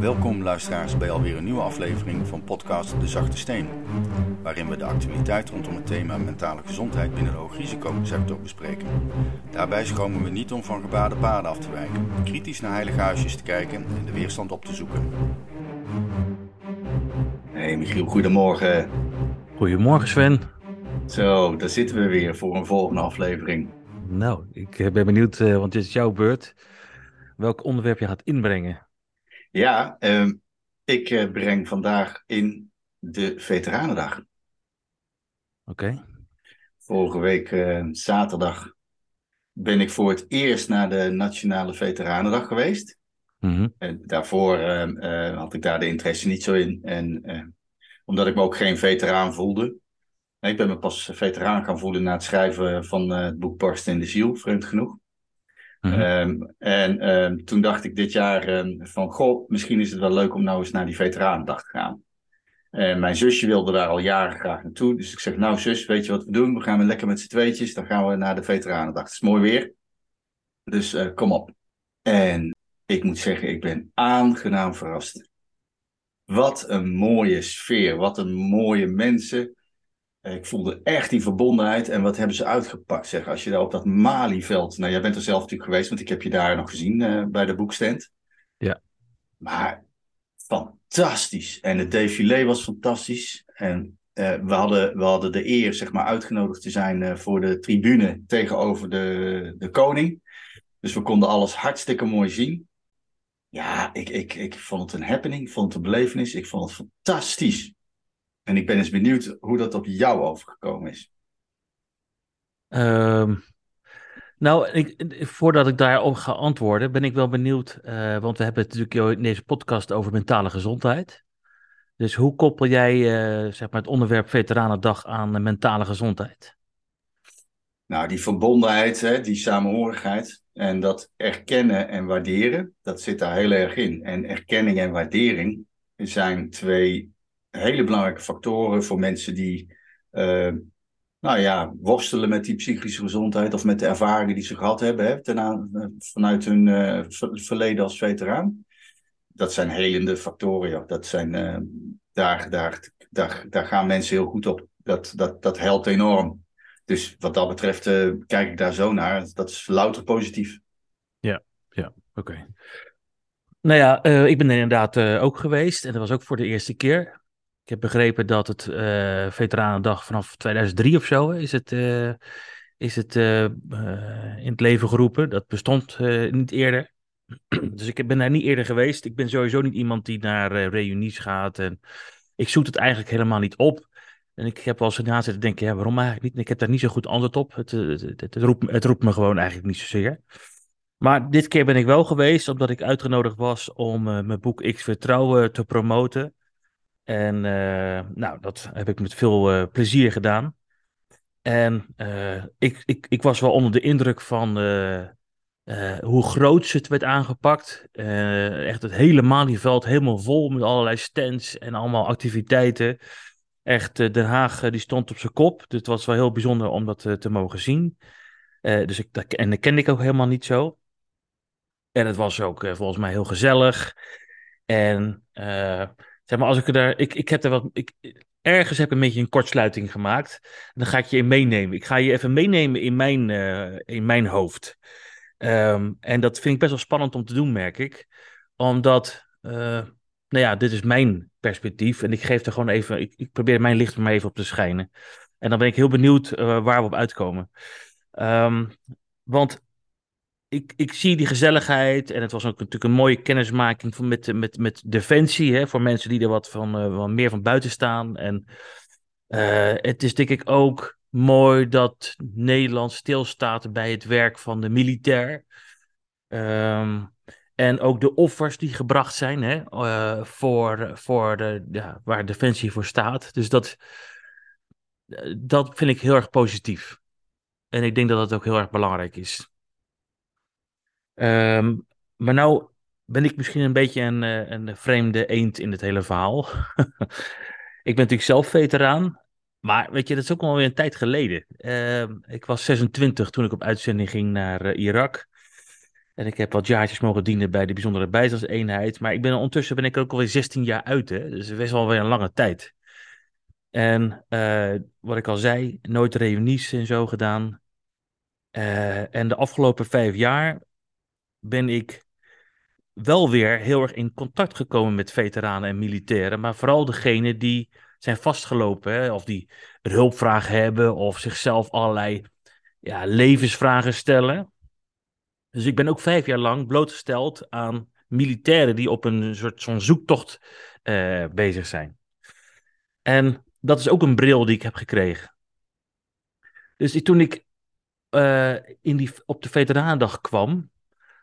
Welkom luisteraars bij alweer een nieuwe aflevering van podcast De Zachte Steen, waarin we de actualiteit rondom het thema mentale gezondheid binnen de hoogrisicosector bespreken. Daarbij schromen we niet om van gebaarde paden af te wijken, kritisch naar heilige huisjes te kijken en de weerstand op te zoeken. Hey Michiel, goedemorgen. Goedemorgen Sven. Zo, daar zitten we weer voor een volgende aflevering. Nou, ik eh, ben benieuwd, uh, want het is jouw beurt, welk onderwerp je gaat inbrengen. Ja, uh, ik uh, breng vandaag in de Veteranendag. Oké. Okay. Vorige week zaterdag ben ik voor het eerst naar de Nationale Veteranendag geweest. Mm -hmm. En daarvoor had ik daar de interesse niet zo in. En omdat ik me ook geen veteraan voelde. Ik ben me pas veteraan gaan voelen na het schrijven van het boek Barsten in de Ziel, vreemd genoeg. Mhm. -hmm. en um, toen dacht ik dit jaar um, van, goh, misschien is het wel leuk om nou eens naar die Veteranendag te gaan. En mijn zusje wilde daar al jaren graag naartoe. Dus ik zeg, nou zus, weet je wat we doen? We gaan lekker met z'n tweetjes, dan gaan we naar de Veteranendag. Het is mooi weer. Dus uh, kom op. En ik moet zeggen, ik ben aangenaam verrast. Wat een mooie sfeer, wat een mooie mensen. Ik voelde echt die verbondenheid. En wat hebben ze uitgepakt, zeg. Als je daar op dat Malieveld... Nou, jij bent er zelf natuurlijk geweest, want ik heb je daar nog gezien uh, bij de boekstand. Ja. Maar fantastisch. En het défilé was fantastisch. En uh, we, hadden, we hadden de eer, zeg maar, uitgenodigd te zijn uh, voor de tribune tegenover de, de koning. Dus we konden alles hartstikke mooi zien. Ja, ik, ik, ik vond het een happening, ik vond het een belevenis, ik vond het fantastisch. En ik ben eens benieuwd hoe dat op jou overgekomen is. Um, nou, ik, voordat ik daarop ga antwoorden, ben ik wel benieuwd. Uh, want we hebben het natuurlijk in deze podcast over mentale gezondheid. Dus hoe koppel jij uh, zeg maar het onderwerp Veteranendag aan mentale gezondheid? Nou, die verbondenheid, hè, die samenhorigheid en dat erkennen en waarderen, dat zit daar heel erg in. En erkenning en waardering zijn twee hele belangrijke factoren voor mensen die, uh, nou ja, worstelen met die psychische gezondheid of met de ervaringen die ze gehad hebben hè, ten aan, vanuit hun uh, verleden als veteraan. Dat zijn helende factoren. Dat zijn, daar, daar, daar, daar gaan mensen heel goed op. Dat, dat, dat helpt enorm. Dus wat dat betreft kijk ik daar zo naar. Dat is louter positief. Ja, ja, oké. Nou ja, ik ben er inderdaad ook geweest en dat was ook voor de eerste keer. Ik heb begrepen dat het uh, Veteranendag vanaf 2003 of zo is het, uh, is het uh, in het leven geroepen. Dat bestond niet eerder. dus ik ben daar niet eerder geweest. Ik ben sowieso niet iemand die naar reunies gaat. En ik zoek het eigenlijk helemaal niet op. En ik heb wel eens na zitten denken, ja, waarom eigenlijk niet? Ik heb daar niet zo goed antwoord op. Het, het, het, het, roept, het roept me gewoon eigenlijk niet zozeer. Maar dit keer ben ik wel geweest, omdat ik uitgenodigd was om mijn boek X Vertrouwen te promoten. En uh, nou, dat heb ik met veel uh, plezier gedaan. En uh, ik, ik, ik was wel onder de indruk van hoe groot het werd aangepakt. echt het hele Malieveld helemaal vol met allerlei stands en allemaal activiteiten. Echt, Den Haag die stond op zijn kop. Dus het was wel heel bijzonder om dat te mogen zien. dus ik, dat, en dat kende ik ook helemaal niet zo. En het was ook volgens mij heel gezellig. En Zeg maar, als ik er ik, ik heb er wat. Ik, ergens heb ik een beetje een kortsluiting gemaakt. Dan ga ik je in meenemen. Ik ga je even meenemen in mijn, uh, in mijn hoofd. Um, en dat vind ik best wel spannend om te doen, merk ik. Omdat, uh, nou ja, dit is mijn perspectief. En ik geef er gewoon even. Ik, ik probeer mijn licht er maar even op te schijnen. En dan ben ik heel benieuwd uh, waar we op uitkomen. Um, want ik, ik zie die gezelligheid en het was ook natuurlijk een mooie kennismaking met, met, met Defensie, hè, voor mensen die er wat, van, wat meer van buiten staan. En uh, het is denk ik ook mooi dat Nederland stilstaat bij het werk van de militair. Um, en ook de offers die gebracht zijn hè, uh, voor, voor de, waar Defensie voor staat. Dus dat, dat vind ik heel erg positief. En ik denk dat dat ook heel erg belangrijk is. Um, maar nou ben ik misschien een beetje een, een vreemde eend in het hele verhaal. ik ben natuurlijk zelf veteraan. Maar weet je, dat is ook alweer een tijd geleden. Uh, ik was 26 toen ik op uitzending ging naar uh, Irak. En ik heb wat jaartjes mogen dienen bij de bijzondere bijstandseenheid. Maar ik ben ondertussen ben ik ook alweer 16 jaar uit. Hè? Dus best wel weer een lange tijd. En uh, wat ik al zei, nooit reunies en zo gedaan. En de afgelopen vijf jaar ben ik wel weer heel erg in contact gekomen met veteranen en militairen. Maar vooral degenen die zijn vastgelopen. Of die een hulpvraag hebben. Of zichzelf allerlei ja, levensvragen stellen. Dus ik ben ook vijf jaar lang blootgesteld aan militairen die op een soort zo'n zoektocht uh, bezig zijn. En dat is ook een bril die ik heb gekregen. Dus toen ik uh, in die, op de Veteranendag kwam,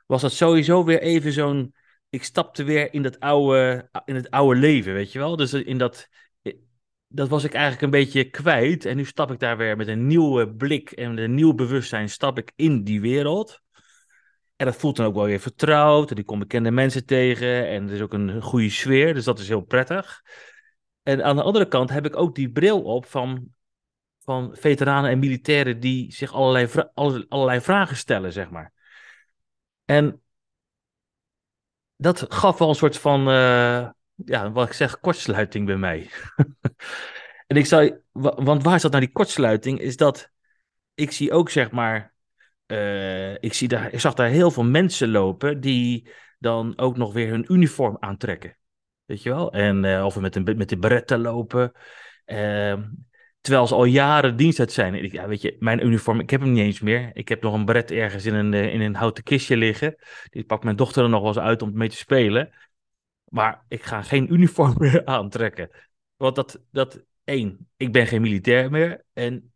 was dat sowieso weer even zo'n. Ik stapte weer in, dat oude, in het oude leven, weet je wel. Dus in dat, dat was ik eigenlijk een beetje kwijt. En nu stap ik daar weer met een nieuwe blik en een nieuw bewustzijn stap ik in die wereld. En dat voelt dan ook wel weer vertrouwd. En ik kom bekende mensen tegen. En er is ook een goede sfeer. Dus dat is heel prettig. En aan de andere kant heb ik ook die bril op van, van veteranen en militairen die zich allerlei, allerlei vragen stellen, zeg maar. En dat gaf wel een soort van, uh, ja, wat ik zeg, kortsluiting bij mij. en ik zou, want waar zat nou die kortsluiting? Is dat ik zie ook, zeg maar, uh, ik, zie daar, ik zag daar heel veel mensen lopen die dan ook nog weer hun uniform aantrekken. Weet je wel? En, uh, of met, een, met de beretten lopen. Terwijl ze al jaren dienst uit zijn. Ja, weet je, mijn uniform, ik heb hem niet eens meer. Ik heb nog een beret ergens in een, in een houten kistje liggen. Die pakt mijn dochter er nog wel eens uit om mee te spelen. Maar ik ga geen uniform meer aantrekken. Want dat, dat één, ik ben geen militair meer. En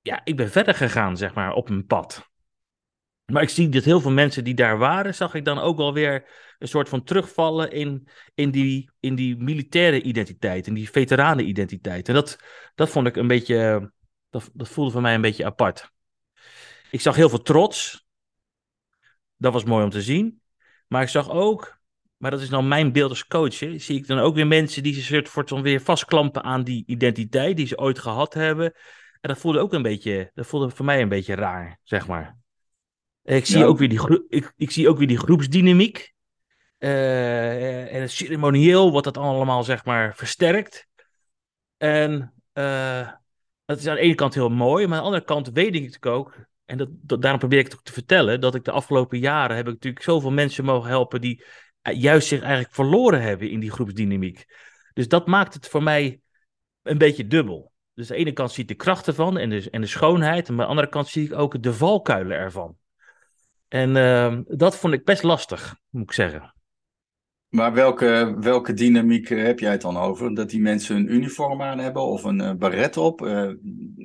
ja, ik ben verder gegaan, zeg maar, op een pad. Maar ik zie dat heel veel mensen die daar waren, zag ik dan ook wel weer een soort van terugvallen in, in, die, in die militaire identiteit, in die veteranenidentiteit. En dat, dat vond ik een beetje, dat, dat voelde voor mij een beetje apart. Ik zag heel veel trots. Dat was mooi om te zien. Maar ik zag ook, maar dat is nou mijn beeld als coach, hè, zie ik dan ook weer mensen die zich soort van weer vastklampen aan die identiteit die ze ooit gehad hebben. En dat voelde ook een beetje, dat voelde voor mij een beetje raar, zeg maar. Ik zie, ook, weer die ik, ik zie ook weer die groepsdynamiek. Uh, en het ceremonieel wordt dat allemaal, zeg maar, versterkt. En uh, dat is aan de ene kant heel mooi, maar aan de andere kant weet ik ook, en dat, dat, daarom probeer ik het ook te vertellen, dat ik de afgelopen jaren heb ik natuurlijk zoveel mensen mogen helpen die juist zich eigenlijk verloren hebben in die groepsdynamiek. Dus dat maakt het voor mij een beetje dubbel. Dus aan de ene kant zie ik de krachten van en de, en de schoonheid, en aan de andere kant zie ik ook de valkuilen ervan. En uh, dat vond ik best lastig, moet ik zeggen. Maar welke, welke dynamiek heb jij het dan over? Dat die mensen een uniform aan hebben of een uh, baret op? Uh...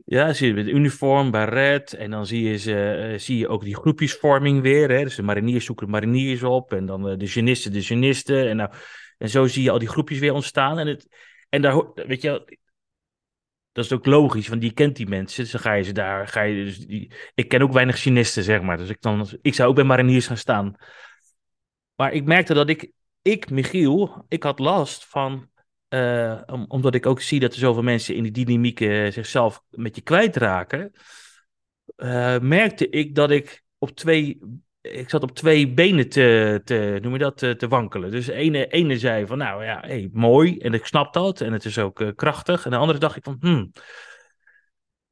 Ja, zie je met uniform, baret. En dan zie je, ze, uh, zie je ook die groepjesvorming weer. Hè? Dus de mariniers zoeken de mariniers op. En dan de genisten, de genisten. En, nou, en zo zie je al die groepjes weer ontstaan. En, het, en daar, weet je, dat is ook logisch, want die kent die mensen. Dus dan ga je ze daar. Ga je, dus die, ik ken ook weinig cynisten, zeg maar. Dus ik, dan, ik zou ook bij mariniers gaan staan. Maar ik merkte dat ik, ik, Michiel, ik had last van. Uh, omdat ik ook zie dat er zoveel mensen in die dynamiek uh, zichzelf met je kwijtraken. Uh, merkte ik dat ik op twee ik zat op twee benen te, te noem je dat, te, wankelen. Dus de ene, ene zei van, nou ja, hey, mooi, en ik snap dat, en het is ook uh, krachtig. En de andere dacht ik van, hmm,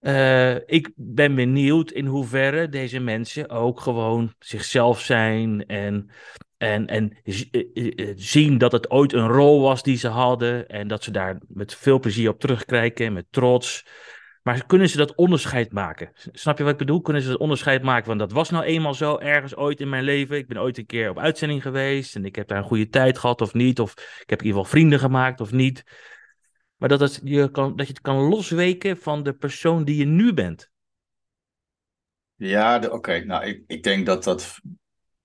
uh, ik ben benieuwd in hoeverre deze mensen ook gewoon zichzelf zijn en, en, en uh, zien dat het ooit een rol was die ze hadden en dat ze daar met veel plezier op terugkijken, met trots. Maar kunnen ze dat onderscheid maken? Snap je wat ik bedoel? Kunnen ze het onderscheid maken van dat was nou eenmaal zo ergens ooit in mijn leven. Ik ben ooit een keer op uitzending geweest en ik heb daar een goede tijd gehad of niet. Of ik heb in ieder geval vrienden gemaakt of niet. Maar dat, het, je, kan, dat je het kan losweken van de persoon die je nu bent. Ja, oké. Nou, ik, ik denk dat dat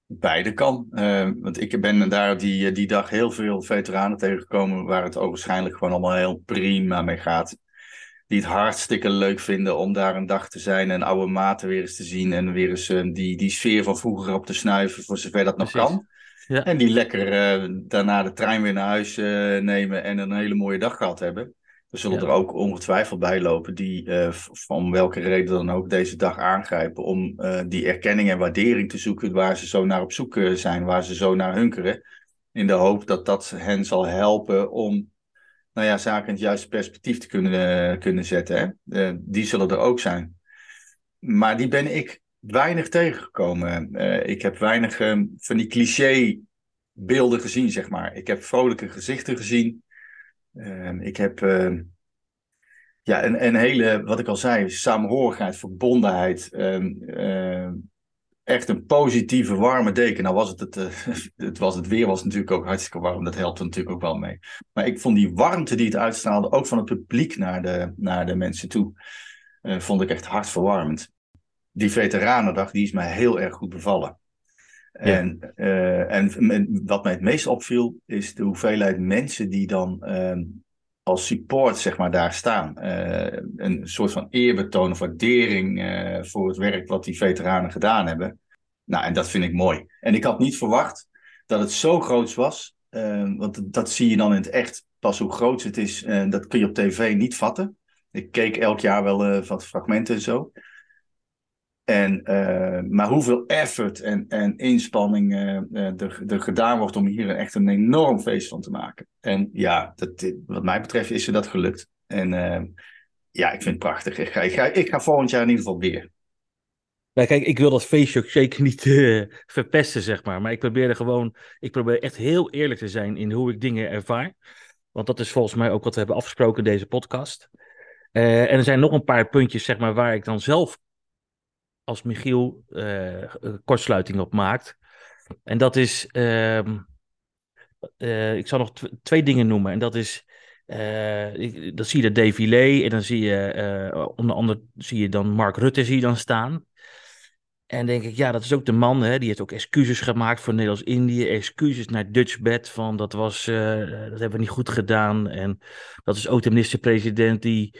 beide kan. Uh, want ik ben daar die, die dag heel veel veteranen tegengekomen waar het waarschijnlijk gewoon allemaal heel prima mee gaat die het hartstikke leuk vinden om daar een dag te zijn en oude maten weer eens te zien en weer eens uh, die, die sfeer van vroeger op te snuiven voor zover dat nog kan. Ja. En die lekker uh, daarna de trein weer naar huis uh, nemen en een hele mooie dag gehad hebben. Er zullen er ook ongetwijfeld bij lopen die uh, van welke reden dan ook deze dag aangrijpen om die erkenning en waardering te zoeken waar ze zo naar op zoek zijn, waar ze zo naar hunkeren. In de hoop dat dat hen zal helpen om nou ja, zaken in het juiste perspectief te kunnen, kunnen zetten. Hè? die zullen er ook zijn. Maar die ben ik weinig tegengekomen. ik heb weinig van die cliché beelden gezien, zeg maar. Ik heb vrolijke gezichten gezien. Ehm, ik heb ehm, ja, een, een hele, wat ik al zei, samenhorigheid, verbondenheid. Ehm, echt een positieve, warme deken. Nou was het het, uh, het, was het weer was natuurlijk ook hartstikke warm. Dat helpt er natuurlijk ook wel mee. Maar ik vond die warmte die het uitstraalde, ook van het publiek naar de, naar de mensen toe, uh, vond ik echt hartverwarmend. Die Veteranendag, die is mij heel erg goed bevallen. En, uh, en wat mij het meest opviel, is de hoeveelheid mensen die dan uh, als support zeg maar, daar staan. Uh, een soort van eerbetoon of waardering uh, voor het werk wat die veteranen gedaan hebben. Nou, en dat vind ik mooi. En ik had niet verwacht dat het zo groot was. want dat zie je dan in het echt pas hoe groot het is. dat kun je op tv niet vatten. Ik keek elk jaar wel wat fragmenten en zo. En, uh, maar hoeveel effort en, en inspanning uh, er, er gedaan wordt om hier echt een enorm feest van te maken. En ja, dat, wat mij betreft is er dat gelukt. En ja, ik vind het prachtig. Ik ga, ik, ik ga volgend jaar in ieder geval weer. Ja, kijk, ik wil dat feestje ook zeker niet verpesten, zeg maar. Maar ik probeer gewoon, ik probeer echt heel eerlijk te zijn in hoe ik dingen ervaar. Want dat is volgens mij ook wat we hebben afgesproken in deze podcast. en er zijn nog een paar puntjes, zeg maar, waar ik dan zelf als Michiel uh, kortsluiting op maakt. En dat is, uh, uh, ik zal nog twee dingen noemen. En dat is, ik, dan zie je de défilé en dan zie je, onder andere zie je dan Mark Rutte zie je dan staan. En denk ik, ja, dat is ook de man, hè, die heeft ook excuses gemaakt voor Nederlands-Indië. Excuses naar Dutchbed, van dat was, dat hebben we niet goed gedaan. En dat is ook de minister-president die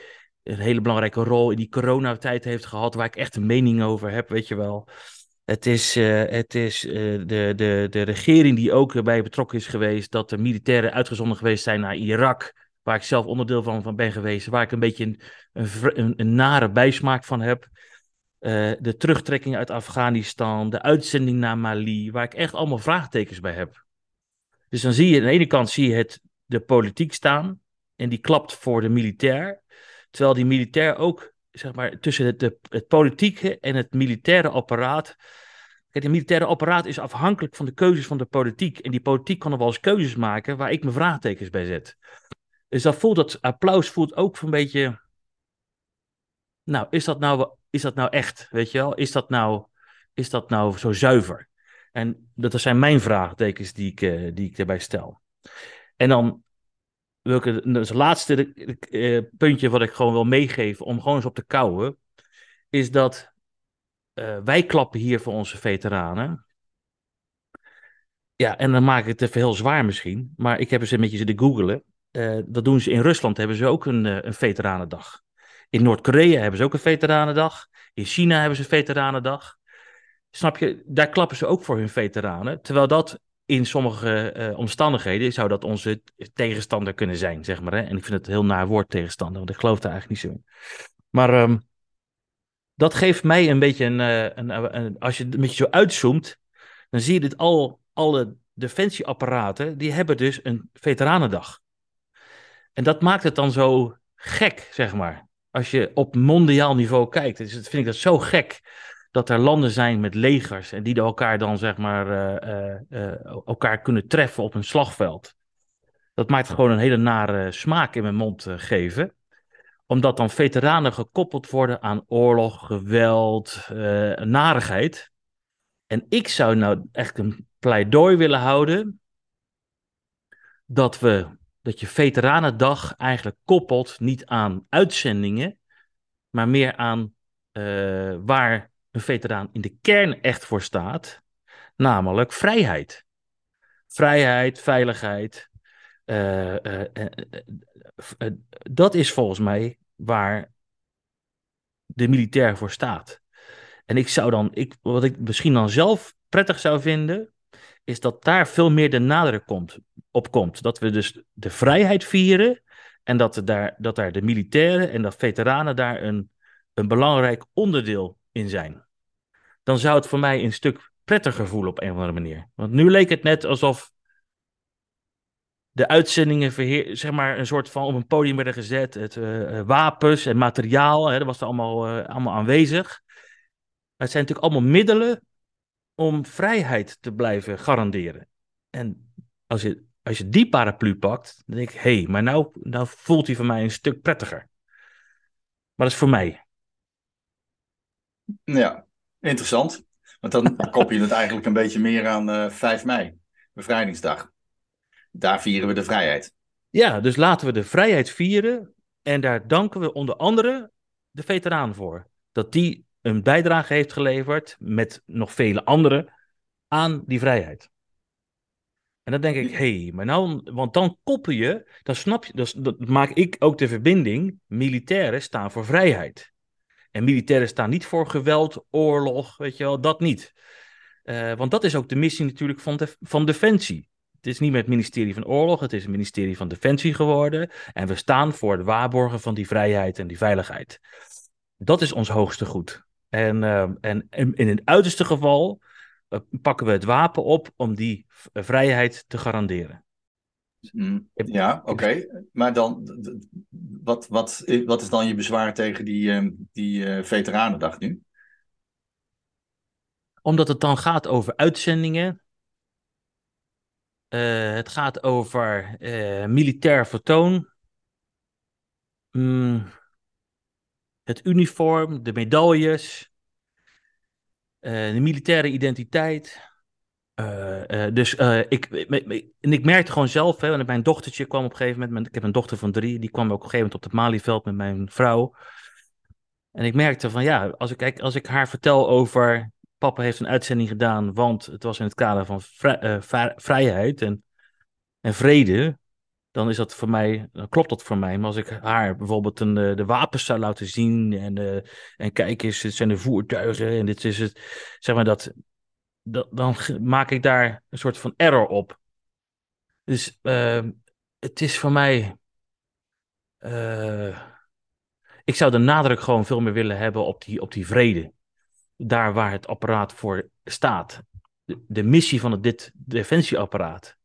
een hele belangrijke rol in die coronatijd heeft gehad, waar ik echt een mening over heb, weet je wel. Het is, uh, het is uh, de, de, de regering die ook erbij betrokken is geweest dat de militairen uitgezonden geweest zijn naar Irak, waar ik zelf onderdeel van, van ben geweest, waar ik een beetje een, een, nare bijsmaak van heb. Uh, de terugtrekking uit Afghanistan, de uitzending naar Mali, waar ik echt allemaal vraagtekens bij heb. Dus dan zie je aan de ene kant zie je het, de politiek staan en die klapt voor de militair. Terwijl die militair ook, zeg maar, tussen het, de, het politieke en het militaire apparaat. Kijk, het militaire apparaat is afhankelijk van de keuzes van de politiek. En die politiek kan er wel eens keuzes maken waar ik mijn vraagtekens bij zet. Dus dat voelt, dat applaus voelt ook een beetje. Nou, is dat nou, is dat nou echt? Weet je wel? Is dat nou, is dat nou zo zuiver? En dat zijn mijn vraagtekens die ik, uh, die ik erbij stel. En dan welke, dus het laatste uh, puntje wat ik gewoon wil meegeven om gewoon eens op te kouwen, is dat uh, wij klappen hier voor onze veteranen. Ja, en dan maak ik het even heel zwaar misschien, maar ik heb eens een beetje zitten googelen. Uh, dat doen ze in Rusland, hebben ze ook een, een veteranendag. In Noord-Korea hebben ze ook een veteranendag. In China hebben ze veteranendag. Snap je, daar klappen ze ook voor hun veteranen. Terwijl dat in sommige uh, omstandigheden zou dat onze tegenstander kunnen zijn, zeg maar. Hè? En ik vind het heel naar woord tegenstander, want ik geloof daar eigenlijk niet zo in. Maar um, dat geeft mij een beetje een, uh, een, een, Als je het een beetje zo uitzoomt, dan zie je dit al, alle defensieapparaten, die hebben dus een veteranendag. En dat maakt het dan zo gek, zeg maar. Als je op mondiaal niveau kijkt, dus vind ik dat zo gek dat er landen zijn met legers en die elkaar dan zeg maar uh, uh, elkaar kunnen treffen op een slagveld. Dat maakt gewoon een hele nare smaak in mijn mond geven. Omdat dan veteranen gekoppeld worden aan oorlog, geweld, narigheid. En ik zou nou echt een pleidooi willen houden dat we dat je veteranendag eigenlijk koppelt niet aan uitzendingen, maar meer aan uh, waar een veteraan in de kern echt voor staat, namelijk vrijheid. Vrijheid, veiligheid. Uh, uh, uh, dat is volgens mij waar de militair voor staat. En ik zou dan, ik, wat ik misschien dan zelf prettig zou vinden, is dat daar veel meer de nadruk komt, op komt. Dat we dus de vrijheid vieren En dat, daar, dat daar de militairen en de veteranen daar een, een belangrijk onderdeel in zijn. Dan zou het voor mij een stuk prettiger voelen op een of andere manier. Want nu leek het net alsof de uitzendingen verheer, zeg maar een soort van op een podium werden gezet. Het uh, wapens en materiaal, hè, dat was er allemaal, uh, allemaal aanwezig. het zijn natuurlijk allemaal middelen om vrijheid te blijven garanderen. En als je, als je die paraplu pakt, dan denk ik, hé, hey, maar nou, nou voelt hij voor mij een stuk prettiger. Maar dat is voor mij. Ja, interessant. Want dan kop je het eigenlijk een beetje meer aan uh, 5 mei, bevrijdingsdag. Daar vieren we de vrijheid. Ja, dus laten we de vrijheid vieren. En daar danken we onder andere de veteraan voor. Dat die een bijdrage heeft geleverd, met nog vele anderen, aan die vrijheid. En dan denk ik, hé, hey, maar nou, want dan koppel je, dan snap je, dan maak ik ook de verbinding, militairen staan voor vrijheid. En militairen staan niet voor geweld, oorlog, weet je wel, dat niet. Uh, want dat is ook de missie natuurlijk van, van Defensie. Het is niet meer het ministerie van Oorlog, het is het ministerie van Defensie geworden. En we staan voor het waarborgen van die vrijheid en die veiligheid. Dat is ons hoogste goed. En, uh, en, in het uiterste geval uh, pakken we het wapen op om die vrijheid te garanderen. Mm, ja, oké. Okay. Maar dan, wat, wat, wat is dan je bezwaar tegen die, uh, die uh, Veteranendag nu? Omdat het dan gaat over uitzendingen. Uh, het gaat over militair vertoon. Mm, het uniform, de medailles. de militaire identiteit. Uh, uh, dus uh, ik, en ik merkte gewoon zelf, hè, want mijn dochtertje kwam op een gegeven moment, ik heb een dochter van drie, die kwam ook op een gegeven moment op het Malieveld met mijn vrouw. En ik merkte van ja, als ik, als ik haar vertel over, papa heeft een uitzending gedaan, want het was in het kader van vrij, vrijheid en, en vrede, dan is dat voor mij, dan klopt dat voor mij. Maar als ik haar bijvoorbeeld een, de wapens zou laten zien en, en kijk eens, dit zijn de voertuigen en dit is het, zeg maar dat, dan maak ik daar een soort van error op. Dus uh, het is voor mij. Uh, ik zou de nadruk gewoon veel meer willen hebben op die, op die vrede. Daar waar het apparaat voor staat. De, missie van het dit defensieapparaat.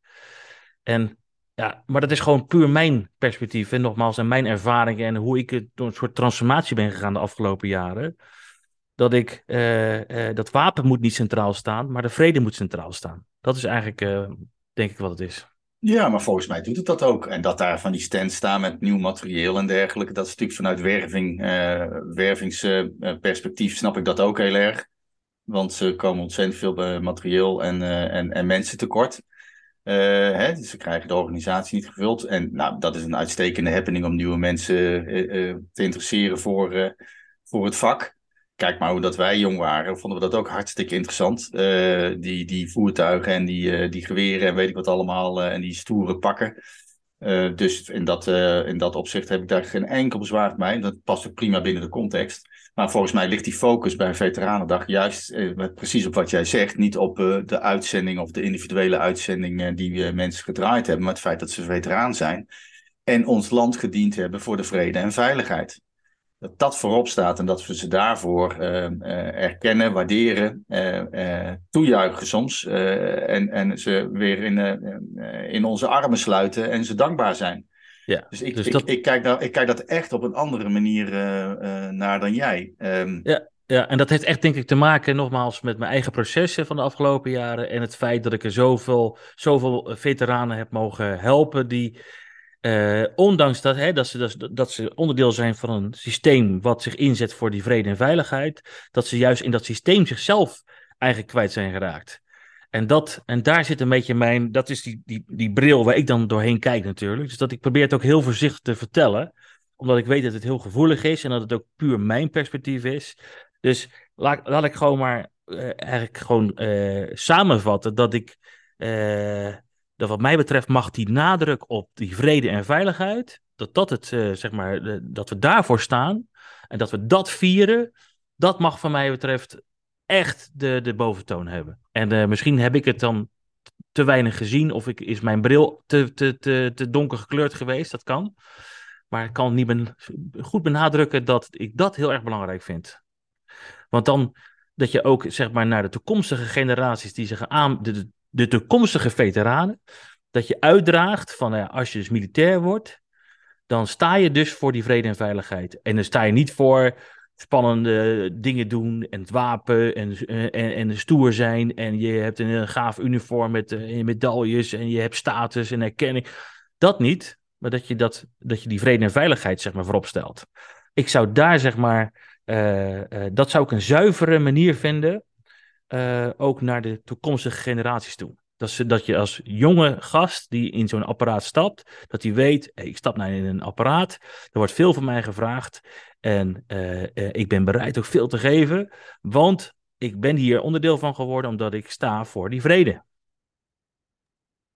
En ja, maar dat is gewoon puur mijn perspectief. En nogmaals, en mijn ervaringen en hoe ik door een soort transformatie ben gegaan de afgelopen jaren dat ik uh, uh, dat wapen moet niet centraal staan, maar de vrede moet centraal staan. Dat is eigenlijk, uh, denk ik, wat het is. Ja, maar volgens mij doet het dat ook. En dat daar van die stands staan met nieuw materieel en dergelijke, dat is natuurlijk vanuit werving, wervingsperspectief snap ik dat ook heel erg. Want ze komen ontzettend veel materieel en, en, en mensen tekort. hè, dus ze krijgen de organisatie niet gevuld. En nou, dat is een uitstekende happening om nieuwe mensen te interesseren voor, voor het vak kijk maar hoe dat wij jong waren, vonden we dat ook hartstikke interessant. Uh, die, die voertuigen en die, uh, die geweren en weet ik wat allemaal, uh, en die stoere pakken. dus in dat, in dat opzicht heb ik daar geen enkel bezwaar bij. Dat past ook prima binnen de context. Maar volgens mij ligt die focus bij Veteranendag juist precies op wat jij zegt. Niet op de uitzending of de individuele uitzending die mensen gedraaid hebben, maar het feit dat ze veteraan zijn en ons land gediend hebben voor de vrede en veiligheid dat dat voorop staat en dat we ze daarvoor uh, uh, erkennen, waarderen, uh, toejuichen soms en, en ze weer in, in onze armen sluiten en ze dankbaar zijn. Ja, dus ik, dus ik, dat... ik, kijk daar, ik kijk dat echt op een andere manier naar dan jij. Um... ja, ja, en dat heeft echt denk ik te maken nogmaals met mijn eigen processen van de afgelopen jaren en het feit dat ik er zoveel, zoveel veteranen heb mogen helpen die uh, ondanks dat, hè, dat, ze, dat, ze onderdeel zijn van een systeem wat zich inzet voor die vrede en veiligheid, dat ze juist in dat systeem zichzelf eigenlijk kwijt zijn geraakt. En, dat, en daar zit een beetje mijn, dat is die, die, die bril waar ik dan doorheen kijk natuurlijk. Dus dat ik probeer het ook heel voorzichtig te vertellen, omdat ik weet dat het heel gevoelig is en dat het ook puur mijn perspectief is. Dus laat, laat ik gewoon maar uh, eigenlijk gewoon uh, samenvatten dat ik dat wat mij betreft mag die nadruk op die vrede en veiligheid, dat, dat, het, uh, zeg maar, dat we daarvoor staan en dat we dat vieren, dat mag van mij betreft echt de, de boventoon hebben. En uh, misschien heb ik het dan te weinig gezien of ik, is mijn bril te, te, te, te donker gekleurd geweest, dat kan. Maar ik kan niet ben, goed benadrukken dat ik dat heel erg belangrijk vind. Want dan dat je ook zeg maar naar de toekomstige generaties die zich aan, de, de toekomstige veteranen, dat je uitdraagt van nou als je dus militair wordt, dan sta je dus voor die vrede en veiligheid. En dan sta je niet voor spannende dingen doen en het wapen en, en, en stoer zijn. En je hebt een, gaaf uniform met uh, medailles en je hebt status en erkenning. Dat niet, maar dat je, dat, dat je die vrede en veiligheid zeg maar voorop stelt. Ik zou daar zeg maar, uh, uh, dat zou ik een zuivere manier vinden, ook naar de toekomstige generaties toe. Dat, ze, dat je als jonge gast die in zo'n apparaat stapt, dat hij weet, ik stap naar in een apparaat, er wordt veel van mij gevraagd en uh, uh, ik ben bereid ook veel te geven, want ik ben hier onderdeel van geworden omdat ik sta voor die vrede.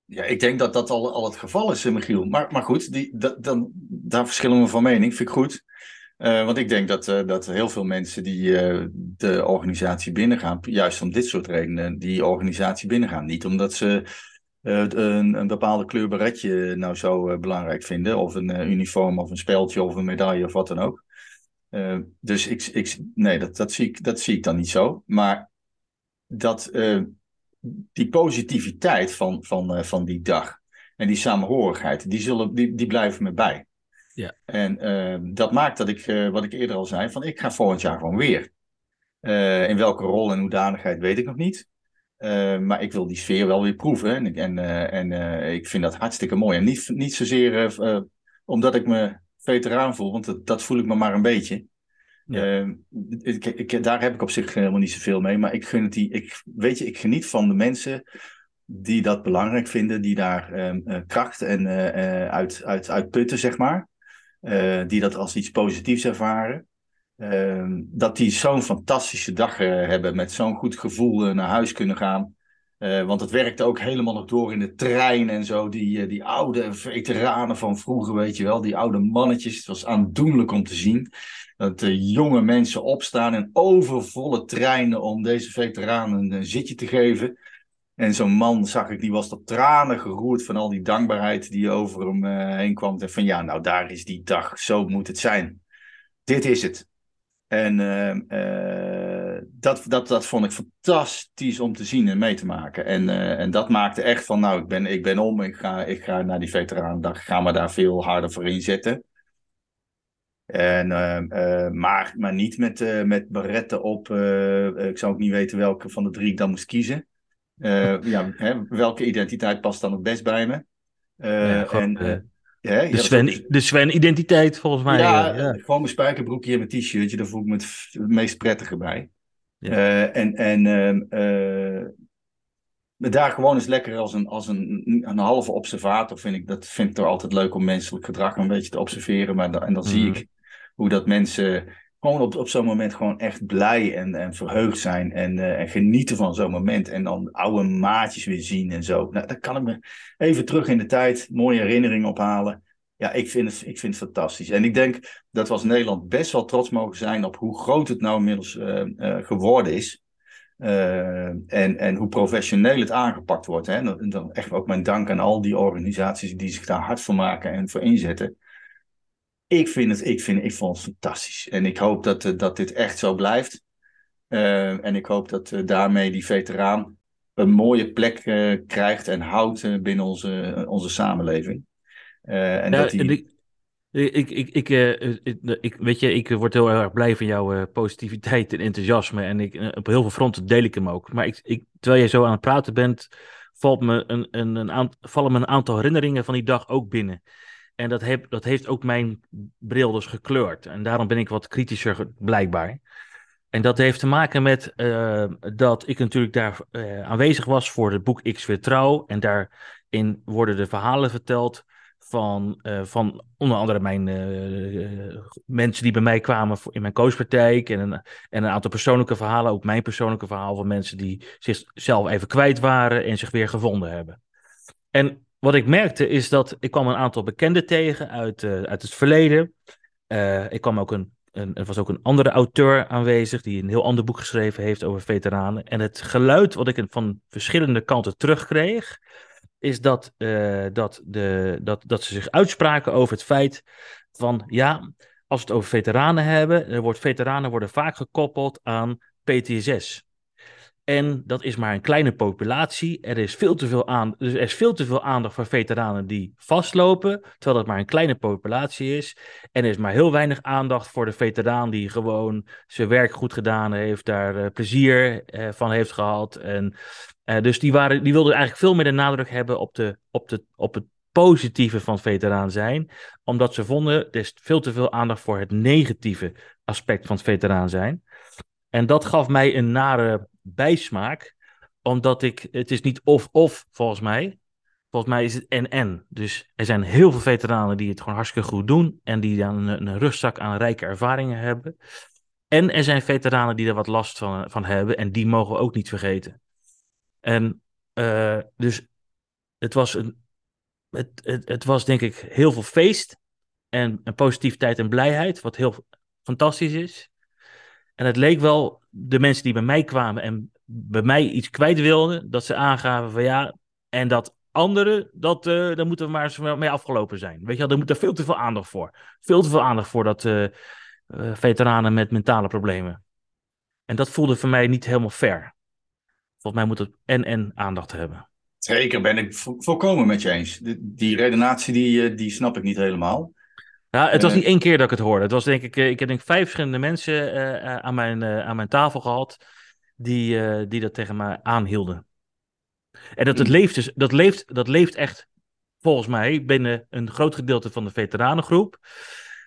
Ja, ik denk dat dat al, al het geval is, Michiel. Maar, maar goed, die, dan, daar verschillen we van mening. Vind ik goed. Uh, want ik denk dat, uh, dat heel veel mensen die uh, de organisatie binnengaan, juist om dit soort redenen, die organisatie binnengaan. Niet omdat ze een, een, bepaalde kleur beretje nou zo belangrijk vinden, of een uniform, of een speldje, of een medaille, of wat dan ook. dus ik, ik, nee, dat, dat, zie ik, dat zie ik dan niet zo. Maar dat, die positiviteit van, van, van die dag en die samenhorigheid, die, zullen, die, die blijven me bij. Ja. En uh, dat maakt dat ik, uh, wat ik eerder al zei, van ik ga volgend jaar gewoon weer. Uh, in welke rol en hoedanigheid weet ik nog niet. maar ik wil die sfeer wel weer proeven. En, en, en ik vind dat hartstikke mooi. En niet, niet zozeer omdat ik me veteraan voel, want dat, dat, voel ik me maar een beetje. Ja. Ik, ik, daar heb ik op zich helemaal niet zoveel mee. Maar ik gun het die. Ik, weet je, ik geniet van de mensen die dat belangrijk vinden, die daar ehm, kracht en, uit, uit, uit putten, zeg maar. Uh, die dat als iets positiefs ervaren. Uh, dat die zo'n fantastische dag uh, hebben, met zo'n goed gevoel naar huis kunnen gaan. want het werkte ook helemaal nog door in de trein en zo. Die, die oude veteranen van vroeger, weet je wel, die oude mannetjes. Het was aandoenlijk om te zien. Dat jonge mensen opstaan en overvolle treinen om deze veteranen een zitje te geven. En zo'n man zag ik, die was tot tranen geroerd van al die dankbaarheid die over hem uh, heen kwam. En van ja, nou daar is die dag, zo moet het zijn. Dit is het. En uh, uh, dat, dat, dat vond ik fantastisch om te zien en mee te maken. En, en dat maakte echt van, nou, ik ben, ik ben om, ik ga, ik ga naar die veteranendag, ga me daar veel harder voor inzetten. En, maar, maar niet met, met beretten op, ik zou ook niet weten welke van de drie ik dan moest kiezen. Uh, ja, hè, welke identiteit past dan het best bij me? Uh, ja, en, de, Sven, de Sven-identiteit volgens mij. Ja, ja. gewoon mijn spijkerbroekje en mijn t-shirtje, daar voel ik me het, het meest prettige bij. Ja. en en ehm, daar gewoon eens lekker als een, als een, een halve observator vind ik, dat vind ik toch altijd leuk om menselijk gedrag een beetje te observeren. Maar en dan zie mhm. ik hoe dat mensen gewoon op, op zo'n moment gewoon echt blij en, en verheugd zijn en, uh, en genieten van zo'n moment. En dan oude maatjes weer zien en zo. Nou, dan kan ik me even terug in de tijd mooie herinneringen ophalen. Ja, ik vind, het, ik vind het fantastisch. En ik denk dat we als Nederland best wel trots mogen zijn op hoe groot het nou inmiddels uh, uh, geworden is. en, en hoe professioneel het aangepakt wordt. Hè. Dan echt ook mijn dank aan al die organisaties die zich daar hard voor maken en voor inzetten ik vind het, ik vind, ik vond het fantastisch. En ik hoop dat, uh, dat dit echt zo blijft. Uh, en ik hoop dat uh, daarmee die veteraan een mooie plek krijgt en houdt binnen onze, onze samenleving. en ja, dat die... ik, ik, ik, ik, ik, weet je, ik word heel erg blij van jouw positiviteit en enthousiasme. En ik, op heel veel fronten deel ik hem ook. Maar ik, ik, terwijl je zo aan het praten bent, valt me een, een, een vallen me een aantal herinneringen van die dag ook binnen. En dat, heb, dat heeft ook mijn bril dus gekleurd. En daarom ben ik wat kritischer blijkbaar. En dat heeft te maken met uh, dat ik natuurlijk daar uh, aanwezig was voor het boek X Weer Trouw. En daarin worden de verhalen verteld van, uh, van onder andere mijn mensen die bij mij kwamen in mijn coachpraktijk. En en een aantal persoonlijke verhalen, ook mijn persoonlijke verhaal van mensen die zichzelf even kwijt waren en zich weer gevonden hebben. En wat ik merkte is dat ik kwam een aantal bekenden tegen uit, uh, uit het verleden. Uh, ik kwam ook een, een, er was ook een andere auteur aanwezig die een heel ander boek geschreven heeft over veteranen. En het geluid wat ik van verschillende kanten terugkreeg, is dat, eh, dat, de, dat, dat ze zich uitspraken over het feit van ja, als we het over veteranen hebben, er wordt, veteranen worden vaak gekoppeld aan PTSS. En dat is maar een kleine populatie. Er is veel te veel, aan, dus er is veel te veel aandacht voor veteranen die vastlopen, terwijl dat maar een kleine populatie is. En er is maar heel weinig aandacht voor de veteraan die gewoon zijn werk goed gedaan heeft, daar uh, plezier uh, van heeft gehad. En, uh, dus die, waren, die wilden eigenlijk veel meer de nadruk hebben op, de, op, de, op het positieve van veteraan zijn, omdat ze vonden er is veel te veel aandacht voor het negatieve aspect van veteraan zijn. En dat gaf mij een nare bijsmaak, omdat ik, het is niet of-of volgens mij. Volgens mij is het en-en. Dus er zijn heel veel veteranen die het gewoon hartstikke goed doen en die dan een, een rugzak aan rijke ervaringen hebben. En er zijn veteranen die er wat last van, van hebben en die mogen we ook niet vergeten. En uh, dus het was, een, het, het, het was denk ik heel veel feest en, en positiviteit en blijheid, wat heel fantastisch is. En het leek wel de mensen die bij mij kwamen en bij mij iets kwijt wilden, dat ze aangaven van ja, en dat anderen, dat, uh, daar moeten we maar eens mee afgelopen zijn. Weet je wel, daar moet er veel te veel aandacht voor. Veel te veel aandacht voor dat uh, uh, veteranen met mentale problemen. En dat voelde voor mij niet helemaal fair. Volgens mij moet het en-en aandacht hebben. Zeker, ben ik vo volkomen met je eens. Die redenatie, die, die snap ik niet helemaal. Ja, het was niet één keer dat ik het hoorde. Het was denk ik, ik heb denk vijf verschillende mensen uh, aan, mijn, uh, aan mijn tafel gehad die, uh, die dat tegen mij aanhielden. En dat, het leeft, dus, dat, leeft, dat leeft echt, volgens mij, binnen een groot gedeelte van de veteranengroep,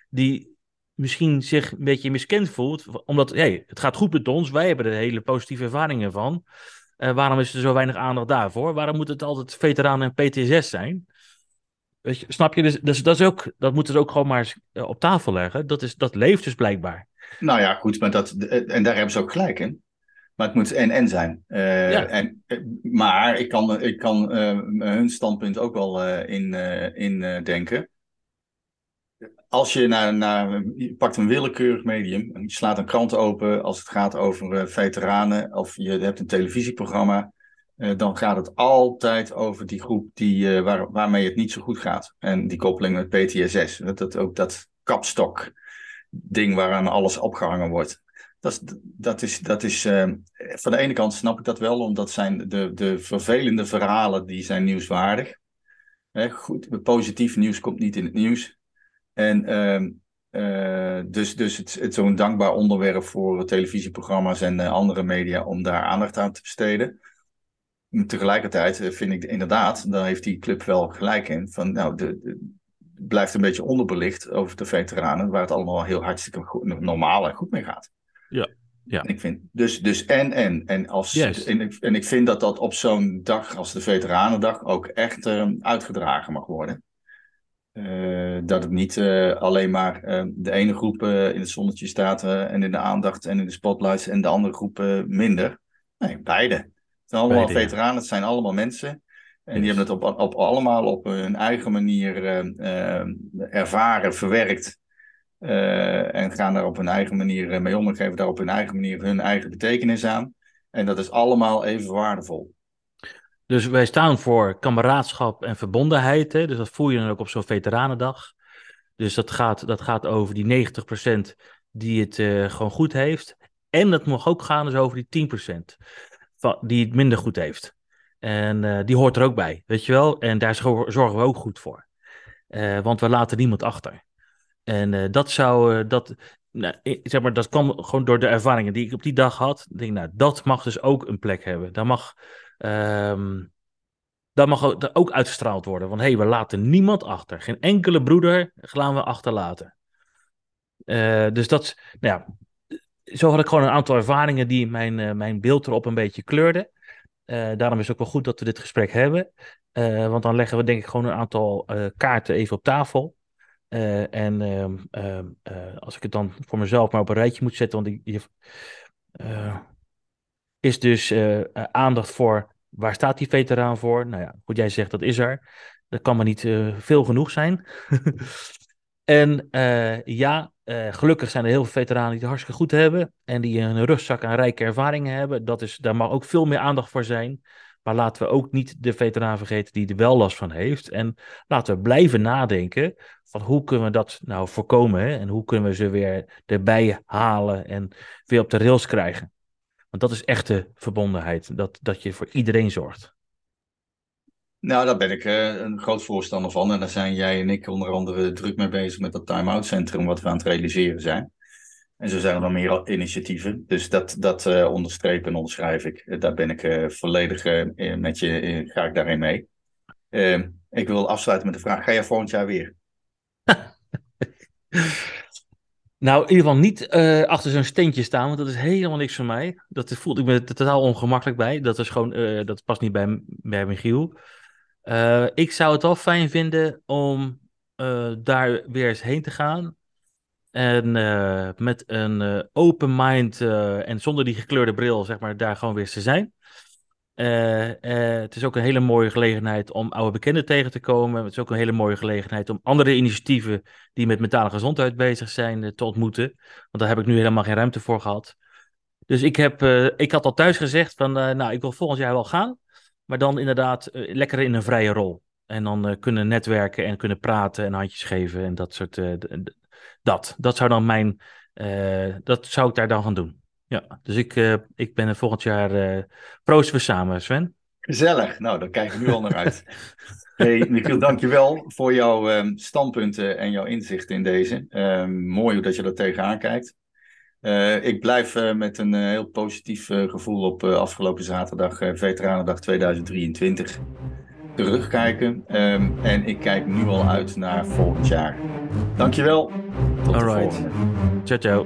die misschien zich een beetje miskend voelt, omdat hey, het gaat goed met ons, wij hebben er hele positieve ervaringen van. waarom is er zo weinig aandacht daarvoor? Waarom moet het altijd veteranen en PTSS zijn? Weet je, snap je? Dus, dus dat, is ook, dat moeten ze ook gewoon maar eens uh, op tafel leggen. Dat, is, dat leeft dus blijkbaar. Nou ja, goed, maar dat, en daar hebben ze ook gelijk in. Maar het moet en-en zijn. Uh, ja. en, maar ik kan, ik kan uh, hun standpunt ook wel in, in denken. Als je naar, naar, je pakt een willekeurig medium en je slaat een krant open als het gaat over veteranen, of je hebt een televisieprogramma, uh, dan gaat het altijd over die groep die, waar, waarmee het niet zo goed gaat. En die koppeling met PTSS. Dat, dat, ook dat kapstok ding waaraan alles opgehangen wordt. Dat, dat is, dat is uh, van de ene kant snap ik dat wel, omdat zijn de, de vervelende verhalen die zijn nieuwswaardig. Hè, goed, positief nieuws komt niet in het nieuws. En ehm, dus, dus het, het is zo'n dankbaar onderwerp voor televisieprogramma's en andere media om daar aandacht aan te besteden tegelijkertijd vind ik inderdaad, daar heeft die club wel gelijk in, van nou, de, de blijft een beetje onderbelicht over de veteranen, waar het allemaal heel hartstikke goed, normaal en goed mee gaat. Ja. Ja. Ik vind, dus, dus en, en. En, als, yes. en, ik, en ik vind dat dat op zo'n dag als de Veteranendag ook echt uh, uitgedragen mag worden. Uh, dat het niet uh, alleen maar de ene groep in het zonnetje staat en in de aandacht en in de spotlights en de andere groep minder. Nee, beide zijn allemaal veteranen, het zijn allemaal mensen. En die hebben het op, op, allemaal op hun eigen manier uh, uh, ervaren, verwerkt. Uh, en gaan daar op hun eigen manier mee om en geven daar op hun eigen manier hun eigen betekenis aan. En dat is allemaal even waardevol. Dus wij staan voor kameraadschap en verbondenheid. Hè? Dus dat voel je dan ook op zo'n veteranendag. Dus dat gaat, dat gaat over die 90% die het gewoon goed heeft. En dat mag ook gaan dus over die 10% die het minder goed heeft. En uh, die hoort er ook bij, weet je wel. En daar zorgen we ook goed voor. Uh, want we laten niemand achter. En uh, dat zou, dat, nou, zeg maar, dat kwam gewoon door de ervaringen die ik op die dag had. Ik denk, nou, dat mag dus ook een plek hebben. Daar mag, um, mag ook, ook uitgestraald worden. Want hé, hey, we laten niemand achter. Geen enkele broeder gaan we achterlaten. dus dat, nou ja, zo had ik gewoon een aantal ervaringen die mijn, uh, mijn beeld erop een beetje kleurden. Uh, daarom is het ook wel goed dat we dit gesprek hebben. Uh, want dan leggen we denk ik gewoon een aantal kaarten even op tafel. en ehm, ehm, als ik het dan voor mezelf maar op een rijtje moet zetten, want ik, is dus aandacht voor waar staat die veteraan voor? Nou ja, goed jij zegt dat is er. Dat kan maar niet veel genoeg zijn. en ja, uh, gelukkig zijn er heel veel veteranen die het hartstikke goed hebben. En die een rugzak aan rijke ervaringen hebben. Dat is, daar mag ook veel meer aandacht voor zijn. Maar laten we ook niet de veteraan vergeten die er wel last van heeft. En laten we blijven nadenken van hoe kunnen we dat nou voorkomen? Hè? En hoe kunnen we ze weer erbij halen en weer op de rails krijgen? Want dat is echte verbondenheid, dat, dat je voor iedereen zorgt. Nou, daar ben ik uh, een groot voorstander van. En daar zijn jij en ik onder andere druk mee bezig met dat time-out centrum wat we aan het realiseren zijn. En zo zijn er nog meer initiatieven. Dus dat, dat uh, onderstreep en onderschrijf ik. Uh, daar ben ik volledig met je, ga ik daarin mee. Ehm, ik wil afsluiten met de vraag, ga je volgend jaar weer? nou, in ieder geval niet achter zo'n steentje staan, want dat is helemaal niks voor mij. Dat voelt ik me totaal ongemakkelijk bij. Dat is gewoon, dat past niet bij, bij Michiel. Ik zou het wel fijn vinden om daar weer eens heen te gaan en uh, met een open mind en zonder die gekleurde bril, zeg maar, daar gewoon weer te zijn. het is ook een hele mooie gelegenheid om oude bekenden tegen te komen. Het is ook een hele mooie gelegenheid om andere initiatieven die met mentale gezondheid bezig zijn te ontmoeten. Want daar heb ik nu helemaal geen ruimte voor gehad. Dus ik, heb, ik had al thuis gezegd van, nou, ik wil volgend jaar wel gaan. Maar dan inderdaad lekker in een vrije rol. En dan kunnen netwerken en kunnen praten en handjes geven en dat soort dat, dat zou dan mijn, dat zou ik daar dan gaan doen. Ja, dus ik, uh, ik ben er volgend jaar, uh, proosten we samen, Sven. Gezellig, nou, daar kijk ik nu al naar uit. hey, Michiel, dankjewel voor jouw um, standpunten en jouw inzichten in deze. Um, mooi dat je er tegenaan kijkt. Uh, ik blijf uh, met een uh, heel positief gevoel op afgelopen zaterdag, Veteranendag 2023 terugkijken. Um, en ik kijk nu al uit naar volgend jaar. Dankjewel. Tot All de right. volgende. Ciao, ciao.